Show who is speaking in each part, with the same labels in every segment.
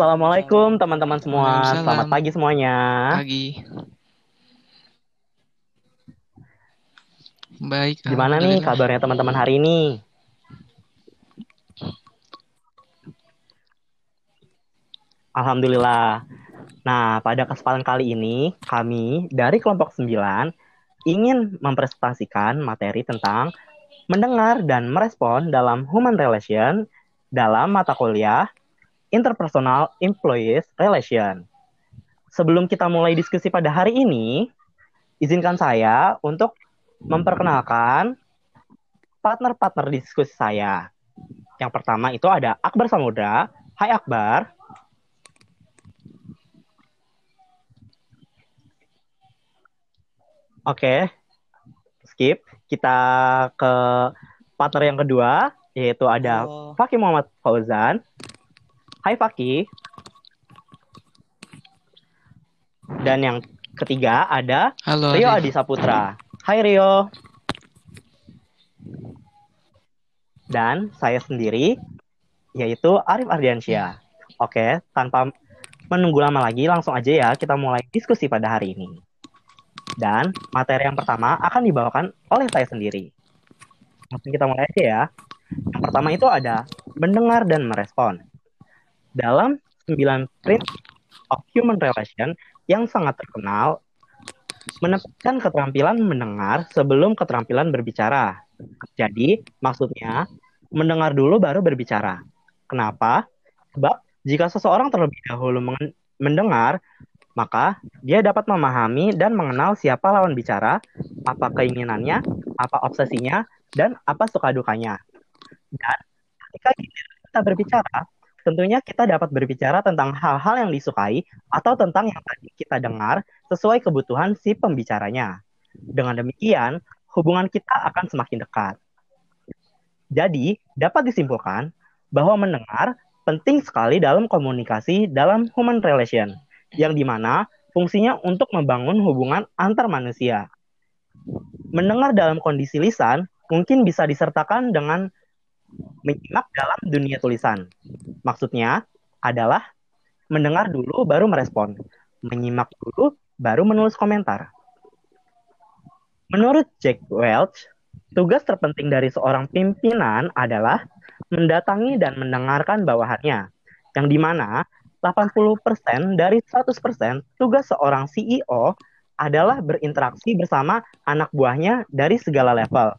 Speaker 1: Assalamualaikum teman-teman semua. Selamat pagi semuanya.
Speaker 2: Pagi. Baik.
Speaker 1: Gimana nih kabarnya teman-teman hari ini? Alhamdulillah. Nah, pada kesempatan kali ini kami dari kelompok 9 ingin mempresentasikan materi tentang mendengar dan merespon dalam human relation dalam mata kuliah Interpersonal Employees Relation. Sebelum kita mulai diskusi pada hari ini, izinkan saya untuk memperkenalkan partner-partner diskusi saya. Yang pertama itu ada Akbar Samudra. Hai Akbar. Oke, skip. Kita ke partner yang kedua, yaitu ada
Speaker 3: Halo.
Speaker 1: Fakih Muhammad Fauzan. Hai Fakih. Dan yang ketiga ada
Speaker 2: Halo.
Speaker 1: Rio. Adi Saputra. Hai Rio. Dan saya sendiri, yaitu Arif Ardiansyah. Oke, tanpa menunggu lama lagi, langsung aja ya kita mulai diskusi pada hari ini. Dan materi yang pertama akan dibawakan oleh saya sendiri. Langsung kita mulai aja ya. Yang pertama itu ada mendengar dan merespon. Dalam 9 prinsip of human relation yang sangat terkenal, menempatkan keterampilan mendengar sebelum keterampilan berbicara. Jadi, maksudnya mendengar dulu baru berbicara. Kenapa? Sebab jika seseorang terlebih dahulu mendengar, maka dia dapat memahami dan mengenal siapa lawan bicara, apa keinginannya, apa obsesinya, dan apa suka dukanya. Dan ketika kita berbicara, tentunya kita dapat berbicara tentang hal-hal yang disukai atau tentang yang tadi kita dengar sesuai kebutuhan si pembicaranya. Dengan demikian, hubungan kita akan semakin dekat. Jadi, dapat disimpulkan bahwa mendengar penting sekali dalam komunikasi dalam human relation, yang di mana fungsinya untuk membangun hubungan antar manusia. Mendengar dalam kondisi lisan mungkin bisa disertakan dengan menyimak dalam dunia tulisan. Maksudnya adalah mendengar dulu baru merespon, menyimak dulu baru menulis komentar. Menurut Jack Welch, tugas terpenting dari seorang pimpinan adalah mendatangi dan mendengarkan bawahannya, yang di mana 80% dari 100% tugas seorang CEO adalah berinteraksi bersama anak buahnya dari segala level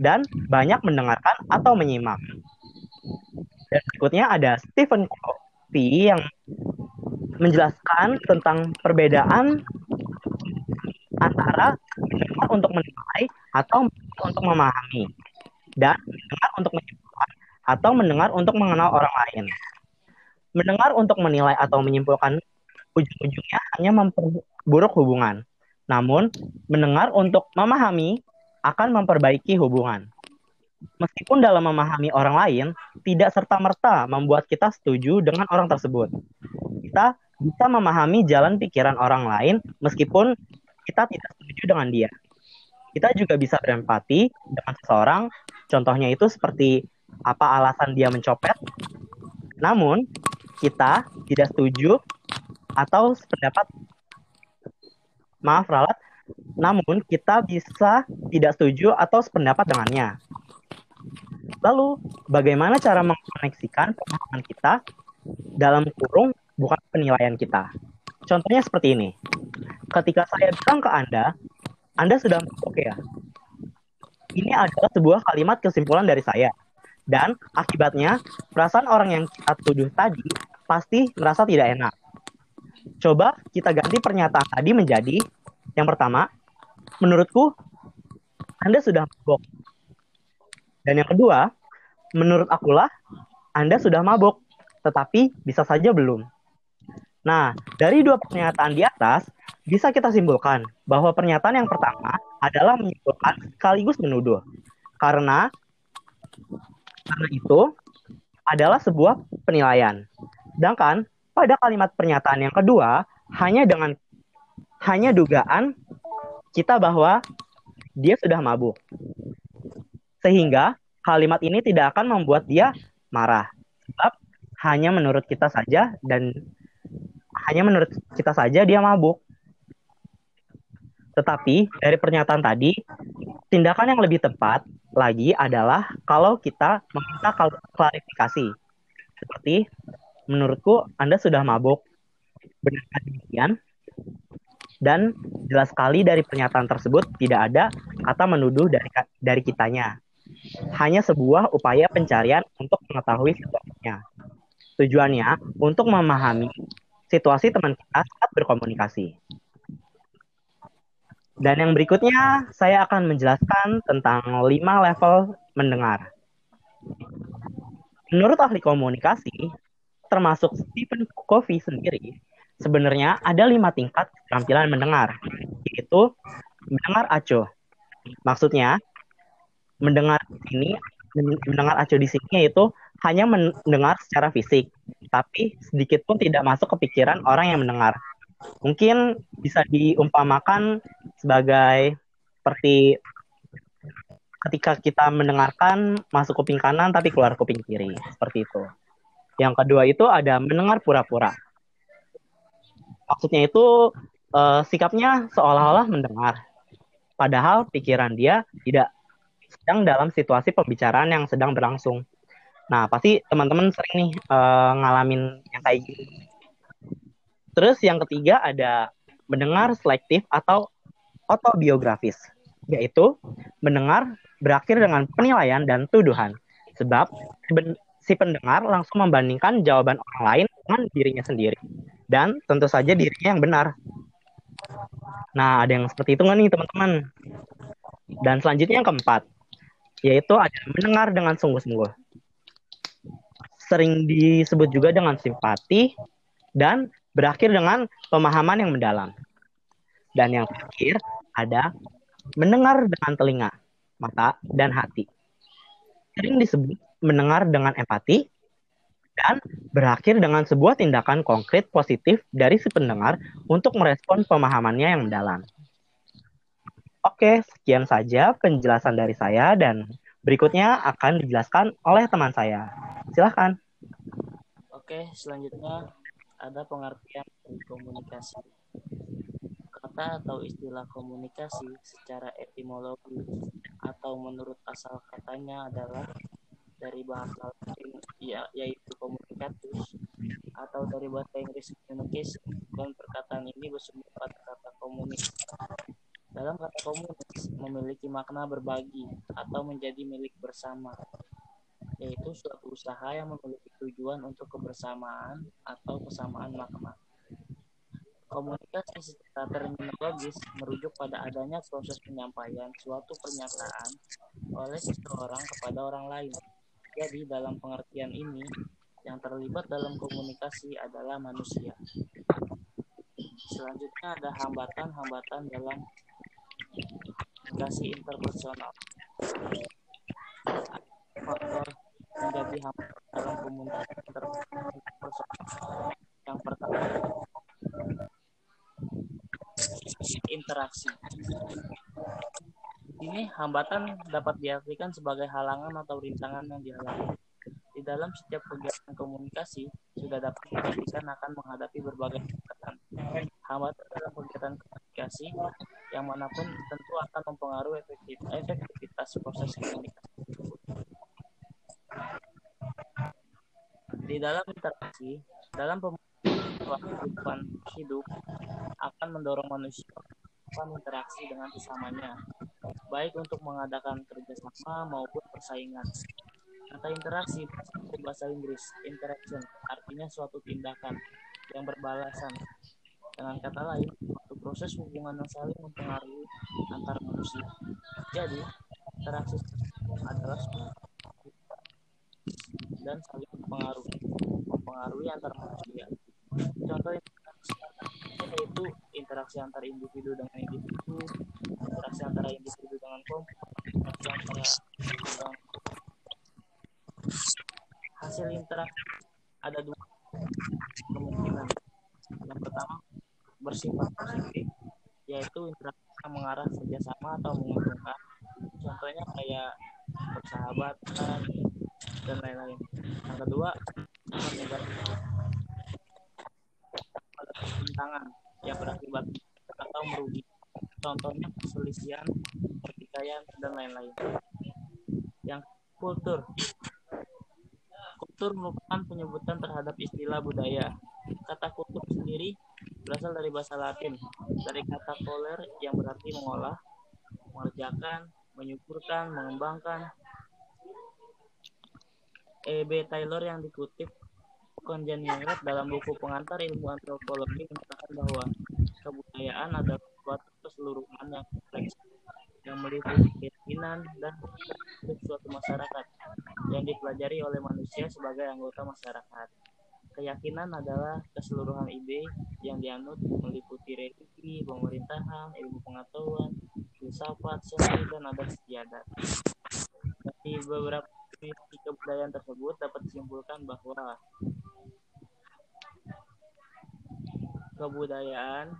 Speaker 1: dan banyak mendengarkan atau menyimak. Dan berikutnya ada Stephen Covey yang menjelaskan tentang perbedaan antara mendengar untuk menilai atau untuk memahami dan mendengar untuk menyimpulkan atau mendengar untuk mengenal orang lain. Mendengar untuk menilai atau menyimpulkan ujung-ujungnya hanya memperburuk hubungan. Namun, mendengar untuk memahami akan memperbaiki hubungan. Meskipun dalam memahami orang lain tidak serta-merta membuat kita setuju dengan orang tersebut. Kita bisa memahami jalan pikiran orang lain meskipun kita tidak setuju dengan dia. Kita juga bisa berempati dengan seseorang, contohnya itu seperti apa alasan dia mencopet. Namun, kita tidak setuju atau sependapat maaf ralat namun kita bisa tidak setuju atau sependapat dengannya. Lalu, bagaimana cara mengkoneksikan pemahaman kita dalam kurung bukan penilaian kita? Contohnya seperti ini. Ketika saya bilang ke Anda, Anda sudah oke ya. Ini adalah sebuah kalimat kesimpulan dari saya. Dan akibatnya, perasaan orang yang kita tuduh tadi pasti merasa tidak enak. Coba kita ganti pernyataan tadi menjadi yang pertama, menurutku Anda sudah mabok. Dan yang kedua, menurut akulah Anda sudah mabok, tetapi bisa saja belum. Nah, dari dua pernyataan di atas, bisa kita simpulkan bahwa pernyataan yang pertama adalah menyimpulkan sekaligus menuduh. Karena karena itu adalah sebuah penilaian. Sedangkan pada kalimat pernyataan yang kedua, hanya dengan hanya dugaan kita bahwa dia sudah mabuk. Sehingga kalimat ini tidak akan membuat dia marah. Sebab hanya menurut kita saja dan hanya menurut kita saja dia mabuk. Tetapi dari pernyataan tadi, tindakan yang lebih tepat lagi adalah kalau kita meminta klarifikasi. Seperti, menurutku Anda sudah mabuk. Benarkah demikian? Dan jelas sekali dari pernyataan tersebut tidak ada kata menuduh dari dari kitanya. Hanya sebuah upaya pencarian untuk mengetahui situasinya. Tujuannya untuk memahami situasi teman kita saat berkomunikasi. Dan yang berikutnya, saya akan menjelaskan tentang lima level mendengar. Menurut ahli komunikasi, termasuk Stephen Covey sendiri, sebenarnya ada lima tingkat keterampilan mendengar, yaitu mendengar acuh. Maksudnya, mendengar ini mendengar acuh di sini yaitu hanya mendengar secara fisik, tapi sedikit pun tidak masuk ke pikiran orang yang mendengar. Mungkin bisa diumpamakan sebagai seperti ketika kita mendengarkan masuk kuping kanan tapi keluar kuping kiri, seperti itu. Yang kedua itu ada mendengar pura-pura. Maksudnya itu uh, sikapnya seolah-olah mendengar, padahal pikiran dia tidak sedang dalam situasi pembicaraan yang sedang berlangsung. Nah, pasti teman-teman sering nih uh, ngalamin yang kayak gini. Terus yang ketiga ada mendengar selektif atau autobiografis, yaitu mendengar berakhir dengan penilaian dan tuduhan. Sebab si pendengar langsung membandingkan jawaban orang lain dengan dirinya sendiri. Dan tentu saja dirinya yang benar. Nah, ada yang seperti itu nggak nih teman-teman? Dan selanjutnya yang keempat, yaitu ada mendengar dengan sungguh-sungguh. Sering disebut juga dengan simpati dan berakhir dengan pemahaman yang mendalam. Dan yang terakhir ada mendengar dengan telinga, mata, dan hati. Sering disebut mendengar dengan empati dan berakhir dengan sebuah tindakan konkret positif dari si pendengar untuk merespon pemahamannya yang mendalam. Oke, sekian saja penjelasan dari saya dan berikutnya akan dijelaskan oleh teman saya. Silahkan.
Speaker 2: Oke, selanjutnya ada pengertian dari komunikasi. Kata atau istilah komunikasi secara etimologi atau menurut asal katanya adalah dari bahasa Latin ya, yaitu komunikatus atau dari bahasa Inggris communication dan perkataan ini bersumber pada kata komunikasi dalam kata komunis memiliki makna berbagi atau menjadi milik bersama, yaitu suatu usaha yang memiliki tujuan untuk kebersamaan atau kesamaan makna. Komunikasi secara terminologis merujuk pada adanya proses penyampaian suatu pernyataan oleh seseorang kepada orang lain. Jadi dalam pengertian ini, yang terlibat dalam komunikasi adalah manusia. Selanjutnya ada hambatan-hambatan dalam komunikasi interpersonal. Faktor menjadi hambatan dalam komunikasi interpersonal. Yang pertama, interaksi. Ini hambatan dapat diartikan sebagai halangan atau rintangan yang dialami. Di dalam setiap kegiatan komunikasi, sudah dapat dipastikan akan menghadapi berbagai hambatan. Hambatan dalam kegiatan komunikasi yang mana pun tentu akan mempengaruhi efektivitas proses komunikasi Di dalam interaksi, dalam kehidupan hidup akan mendorong manusia melakukan interaksi dengan sesamanya, baik untuk mengadakan kerjasama maupun persaingan. Kata interaksi bahasa Inggris, interaction, artinya suatu tindakan yang berbalasan dengan kata lain, suatu proses hubungan yang saling mempengaruhi antar manusia. Jadi, interaksi adalah dan saling mempengaruhi, mempengaruhi antar manusia. Contoh yaitu interaksi antar individu dengan individu, interaksi antara individu dengan kelompok hasil interaksi ada dua kemungkinan. Yang pertama bersifat positif yaitu interaksi yang mengarah kerjasama atau menguntungkan. Contohnya kayak persahabatan dan lain-lain. Yang kedua tangan yang berakibat atau merugikan Contohnya perselisihan, pertikaian, dan lain-lain. Yang kultur. Kultur merupakan penyebutan terhadap istilah budaya. Kata kultur sendiri berasal dari bahasa Latin, dari kata koler yang berarti mengolah, mengerjakan, menyuburkan, mengembangkan. E.B. Taylor yang dikutip Congeniality dalam buku pengantar ilmu antropologi mengatakan bahwa kebudayaan adalah yang kompleks yang meliputi keyakinan dan suatu masyarakat yang dipelajari oleh manusia sebagai anggota masyarakat. Keyakinan adalah keseluruhan ide yang dianut meliputi religi, pemerintahan, ilmu pengetahuan, filsafat, seni, dan adat istiadat. Dari beberapa definisi kebudayaan tersebut dapat disimpulkan bahwa kebudayaan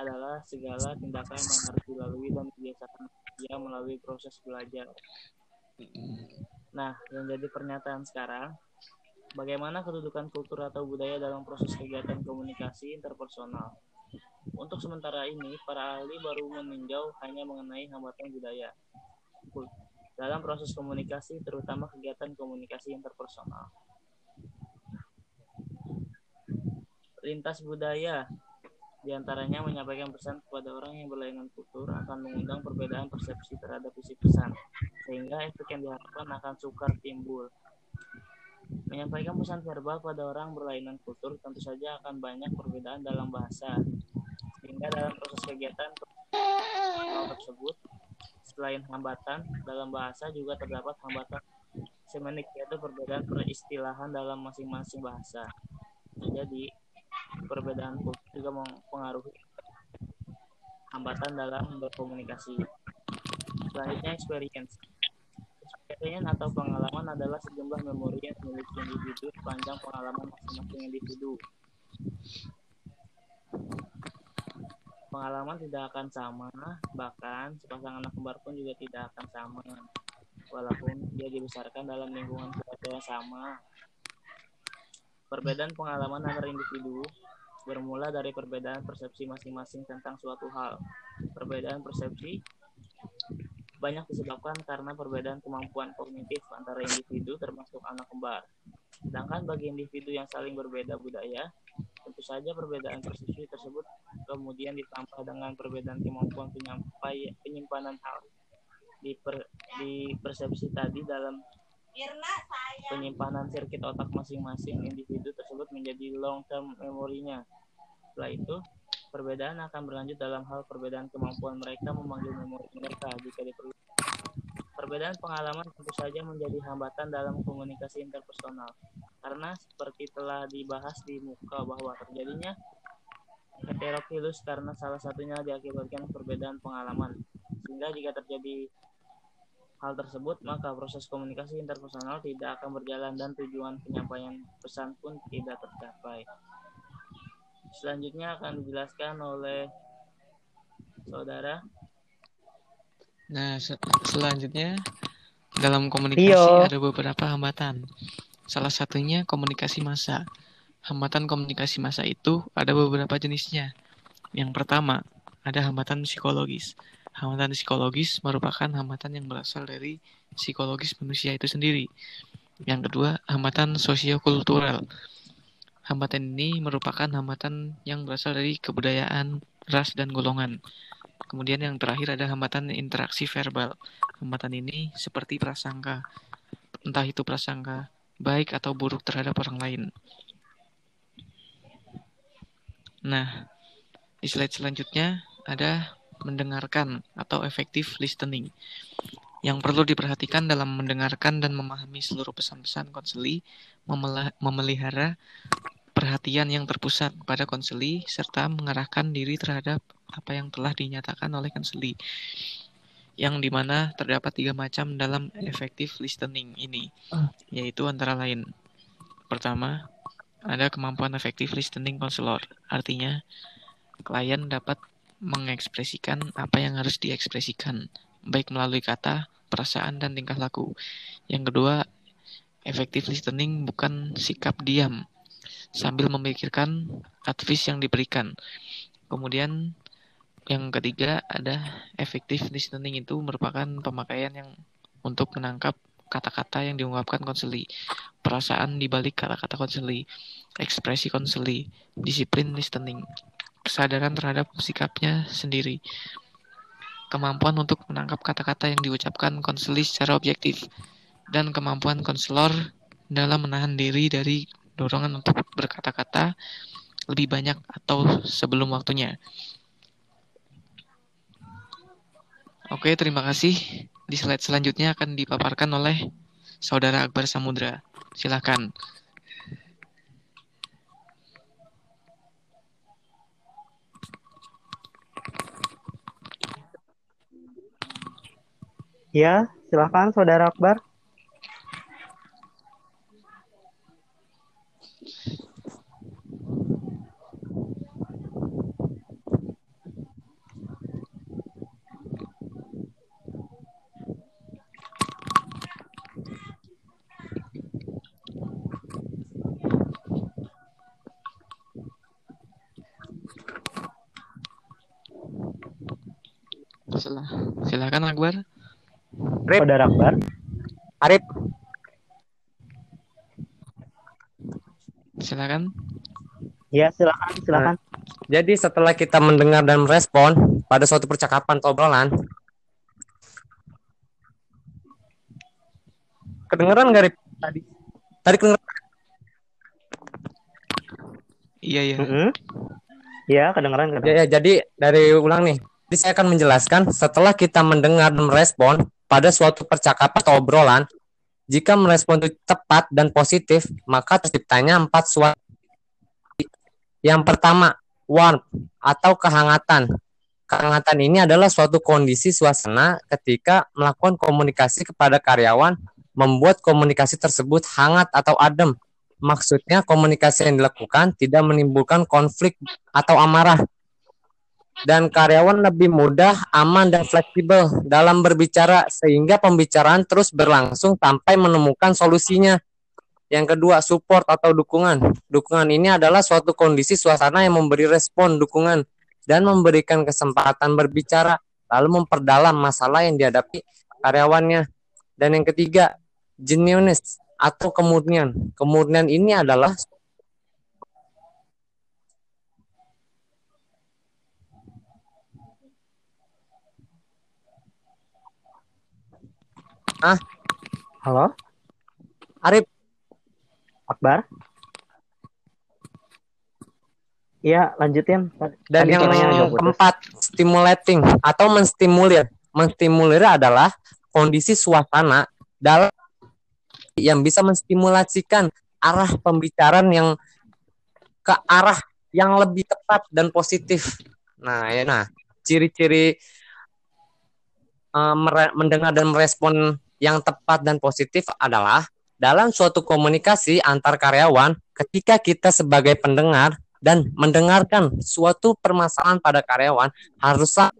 Speaker 2: adalah segala tindakan yang harus dilalui dan dibiasakan dia melalui proses belajar. Nah, yang jadi pernyataan sekarang, bagaimana kedudukan kultur atau budaya dalam proses kegiatan komunikasi interpersonal? Untuk sementara ini, para ahli baru meninjau hanya mengenai hambatan budaya dalam proses komunikasi, terutama kegiatan komunikasi interpersonal. lintas budaya di antaranya menyampaikan pesan kepada orang yang berlainan kultur akan mengundang perbedaan persepsi terhadap isi pesan, sehingga efek yang diharapkan akan sukar timbul. Menyampaikan pesan verbal pada orang berlainan kultur tentu saja akan banyak perbedaan dalam bahasa, sehingga dalam proses kegiatan tersebut, selain hambatan dalam bahasa juga terdapat hambatan semenik yaitu perbedaan peristilahan dalam masing-masing bahasa. Jadi, perbedaan kultur juga mempengaruhi hambatan dalam berkomunikasi. Selanjutnya experience. Experience atau pengalaman adalah sejumlah memori yang dimiliki individu sepanjang pengalaman masing-masing individu. Pengalaman tidak akan sama, bahkan sepasang anak kembar pun juga tidak akan sama, walaupun dia dibesarkan dalam lingkungan keluarga yang sama. Perbedaan pengalaman antar individu bermula dari perbedaan persepsi masing-masing tentang suatu hal. Perbedaan persepsi banyak disebabkan karena perbedaan kemampuan kognitif antara individu termasuk anak kembar. Sedangkan bagi individu yang saling berbeda budaya, tentu saja perbedaan persepsi tersebut kemudian ditambah dengan perbedaan kemampuan penyampai, penyimpanan hal di, per, di persepsi tadi dalam penyimpanan sirkuit otak masing-masing individu tersebut menjadi long term memorinya. Setelah itu, perbedaan akan berlanjut dalam hal perbedaan kemampuan mereka memanggil memori mereka jika diperlukan. Perbedaan pengalaman tentu saja menjadi hambatan dalam komunikasi interpersonal, karena seperti telah dibahas di muka bahwa terjadinya heterofilus karena salah satunya diakibatkan perbedaan pengalaman. Sehingga jika terjadi hal tersebut, maka proses komunikasi interpersonal tidak akan berjalan dan tujuan penyampaian pesan pun tidak tercapai. Selanjutnya akan dijelaskan oleh saudara.
Speaker 3: Nah, se selanjutnya dalam komunikasi Iyo. ada beberapa hambatan. Salah satunya komunikasi massa. Hambatan komunikasi massa itu ada beberapa jenisnya. Yang pertama, ada hambatan psikologis. Hambatan psikologis merupakan hambatan yang berasal dari psikologis manusia itu sendiri. Yang kedua, hambatan sosiokultural. Hambatan ini merupakan hambatan yang berasal dari kebudayaan, ras, dan golongan. Kemudian yang terakhir ada hambatan interaksi verbal. Hambatan ini seperti prasangka, entah itu prasangka baik atau buruk terhadap orang lain. Nah, di slide selanjutnya ada mendengarkan atau effective listening. Yang perlu diperhatikan dalam mendengarkan dan memahami seluruh pesan-pesan konseli, memelihara perhatian yang terpusat pada konseli, serta mengarahkan diri terhadap apa yang telah dinyatakan oleh konseli. Yang di mana terdapat tiga macam dalam effective listening ini, yaitu antara lain. Pertama, ada kemampuan effective listening konselor, artinya klien dapat mengekspresikan apa yang harus diekspresikan, baik melalui kata, perasaan, dan tingkah laku. Yang kedua, effective listening bukan sikap diam, sambil memikirkan advice yang diberikan. Kemudian yang ketiga ada effective listening itu merupakan pemakaian yang untuk menangkap kata-kata yang diungkapkan konseli, perasaan di balik kata-kata konseli, ekspresi konseli, disiplin listening, kesadaran terhadap sikapnya sendiri, kemampuan untuk menangkap kata-kata yang diucapkan konseli secara objektif, dan kemampuan konselor dalam menahan diri dari dorongan untuk berkata-kata lebih banyak atau sebelum waktunya. Oke, terima kasih. Di slide selanjutnya akan dipaparkan oleh Saudara Akbar Samudra. Silakan.
Speaker 1: Ya, silakan Saudara Akbar.
Speaker 3: Silakan Akbar.
Speaker 1: Rip. Saudara Akbar.
Speaker 4: Arif.
Speaker 3: Silakan.
Speaker 1: Ya, silakan, silakan. Nah,
Speaker 4: jadi setelah kita mendengar dan merespon pada suatu percakapan atau obrolan, kedengeran nggak Rip? Tadi. Tadi kedengeran.
Speaker 3: Iya, iya.
Speaker 1: Mm -hmm. Iya, kedengeran, kedengeran.
Speaker 4: Ya, ya, jadi dari ulang nih. Jadi saya akan menjelaskan setelah kita mendengar dan merespon pada suatu percakapan atau obrolan, jika merespon itu tepat dan positif, maka terciptanya empat suara. Yang pertama, warmth atau kehangatan. Kehangatan ini adalah suatu kondisi suasana ketika melakukan komunikasi kepada karyawan membuat komunikasi tersebut hangat atau adem. Maksudnya komunikasi yang dilakukan tidak menimbulkan konflik atau amarah dan karyawan lebih mudah, aman, dan fleksibel dalam berbicara sehingga pembicaraan terus berlangsung sampai menemukan solusinya. Yang kedua, support atau dukungan. Dukungan ini adalah suatu kondisi suasana yang memberi respon dukungan dan memberikan kesempatan berbicara, lalu memperdalam masalah yang dihadapi karyawannya. Dan yang ketiga, genuineness atau kemurnian. Kemurnian ini adalah Ah,
Speaker 1: halo,
Speaker 4: Arif.
Speaker 1: Akbar. Iya, lanjutin.
Speaker 4: Dan Tadi yang keempat, stimulating atau menstimulir. Menstimulir adalah kondisi suasana dalam yang bisa menstimulasikan arah pembicaraan yang ke arah yang lebih tepat dan positif. Nah, ya nah, ciri-ciri uh, mendengar dan merespon yang tepat dan positif adalah dalam suatu komunikasi antar karyawan ketika kita sebagai pendengar dan mendengarkan suatu permasalahan pada karyawan haruslah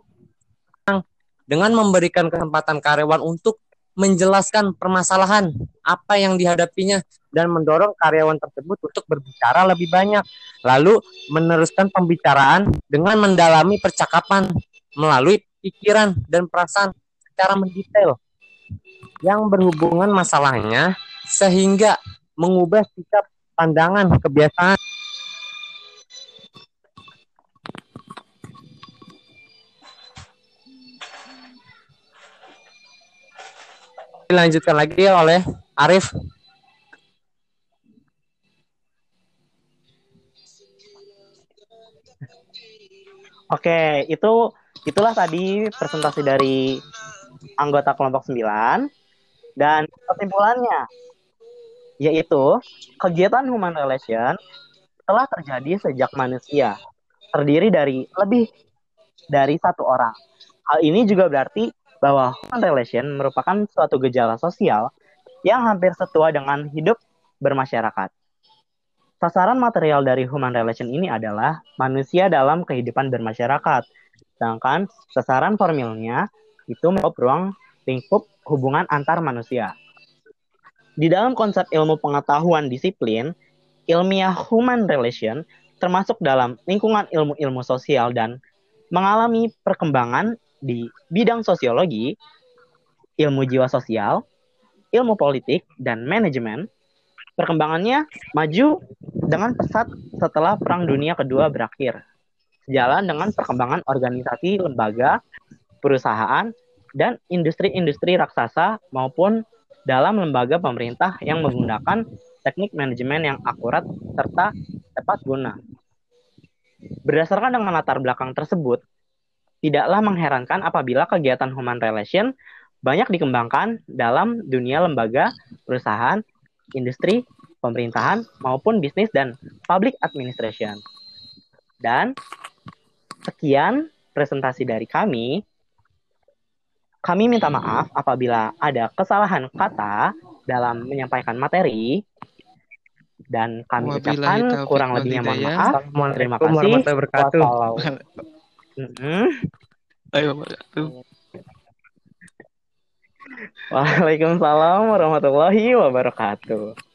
Speaker 4: dengan memberikan kesempatan karyawan untuk menjelaskan permasalahan apa yang dihadapinya dan mendorong karyawan tersebut untuk berbicara lebih banyak lalu meneruskan pembicaraan dengan mendalami percakapan melalui pikiran dan perasaan secara mendetail yang berhubungan masalahnya sehingga mengubah sikap pandangan kebiasaan. Dilanjutkan lagi oleh Arif.
Speaker 1: Oke, itu itulah tadi presentasi dari anggota kelompok 9 dan kesimpulannya yaitu kegiatan human relation telah terjadi sejak manusia terdiri dari lebih dari satu orang. Hal ini juga berarti bahwa human relation merupakan suatu gejala sosial yang hampir setua dengan hidup bermasyarakat. Sasaran material dari human relation ini adalah manusia dalam kehidupan bermasyarakat, sedangkan sasaran formilnya itu menjawab ruang lingkup hubungan antar manusia. Di dalam konsep ilmu pengetahuan disiplin, ilmiah human relation termasuk dalam lingkungan ilmu-ilmu sosial dan mengalami perkembangan di bidang sosiologi, ilmu jiwa sosial, ilmu politik, dan manajemen. Perkembangannya maju dengan pesat setelah Perang Dunia Kedua berakhir. Sejalan dengan perkembangan organisasi, lembaga, perusahaan, dan industri-industri raksasa maupun dalam lembaga pemerintah yang menggunakan teknik manajemen yang akurat serta tepat guna. Berdasarkan dengan latar belakang tersebut, tidaklah mengherankan apabila kegiatan human relation banyak dikembangkan dalam dunia lembaga, perusahaan, industri, pemerintahan, maupun bisnis dan public administration. Dan sekian presentasi dari kami. Kami minta maaf apabila ada kesalahan kata dalam menyampaikan materi. Dan kami
Speaker 3: Wabillahi
Speaker 1: ucapkan
Speaker 3: taufiq
Speaker 1: kurang lebihnya mohon maaf.
Speaker 4: Assalamualaikum
Speaker 1: Terima kasih. Waalaikumsalam warahmatullahi wabarakatuh.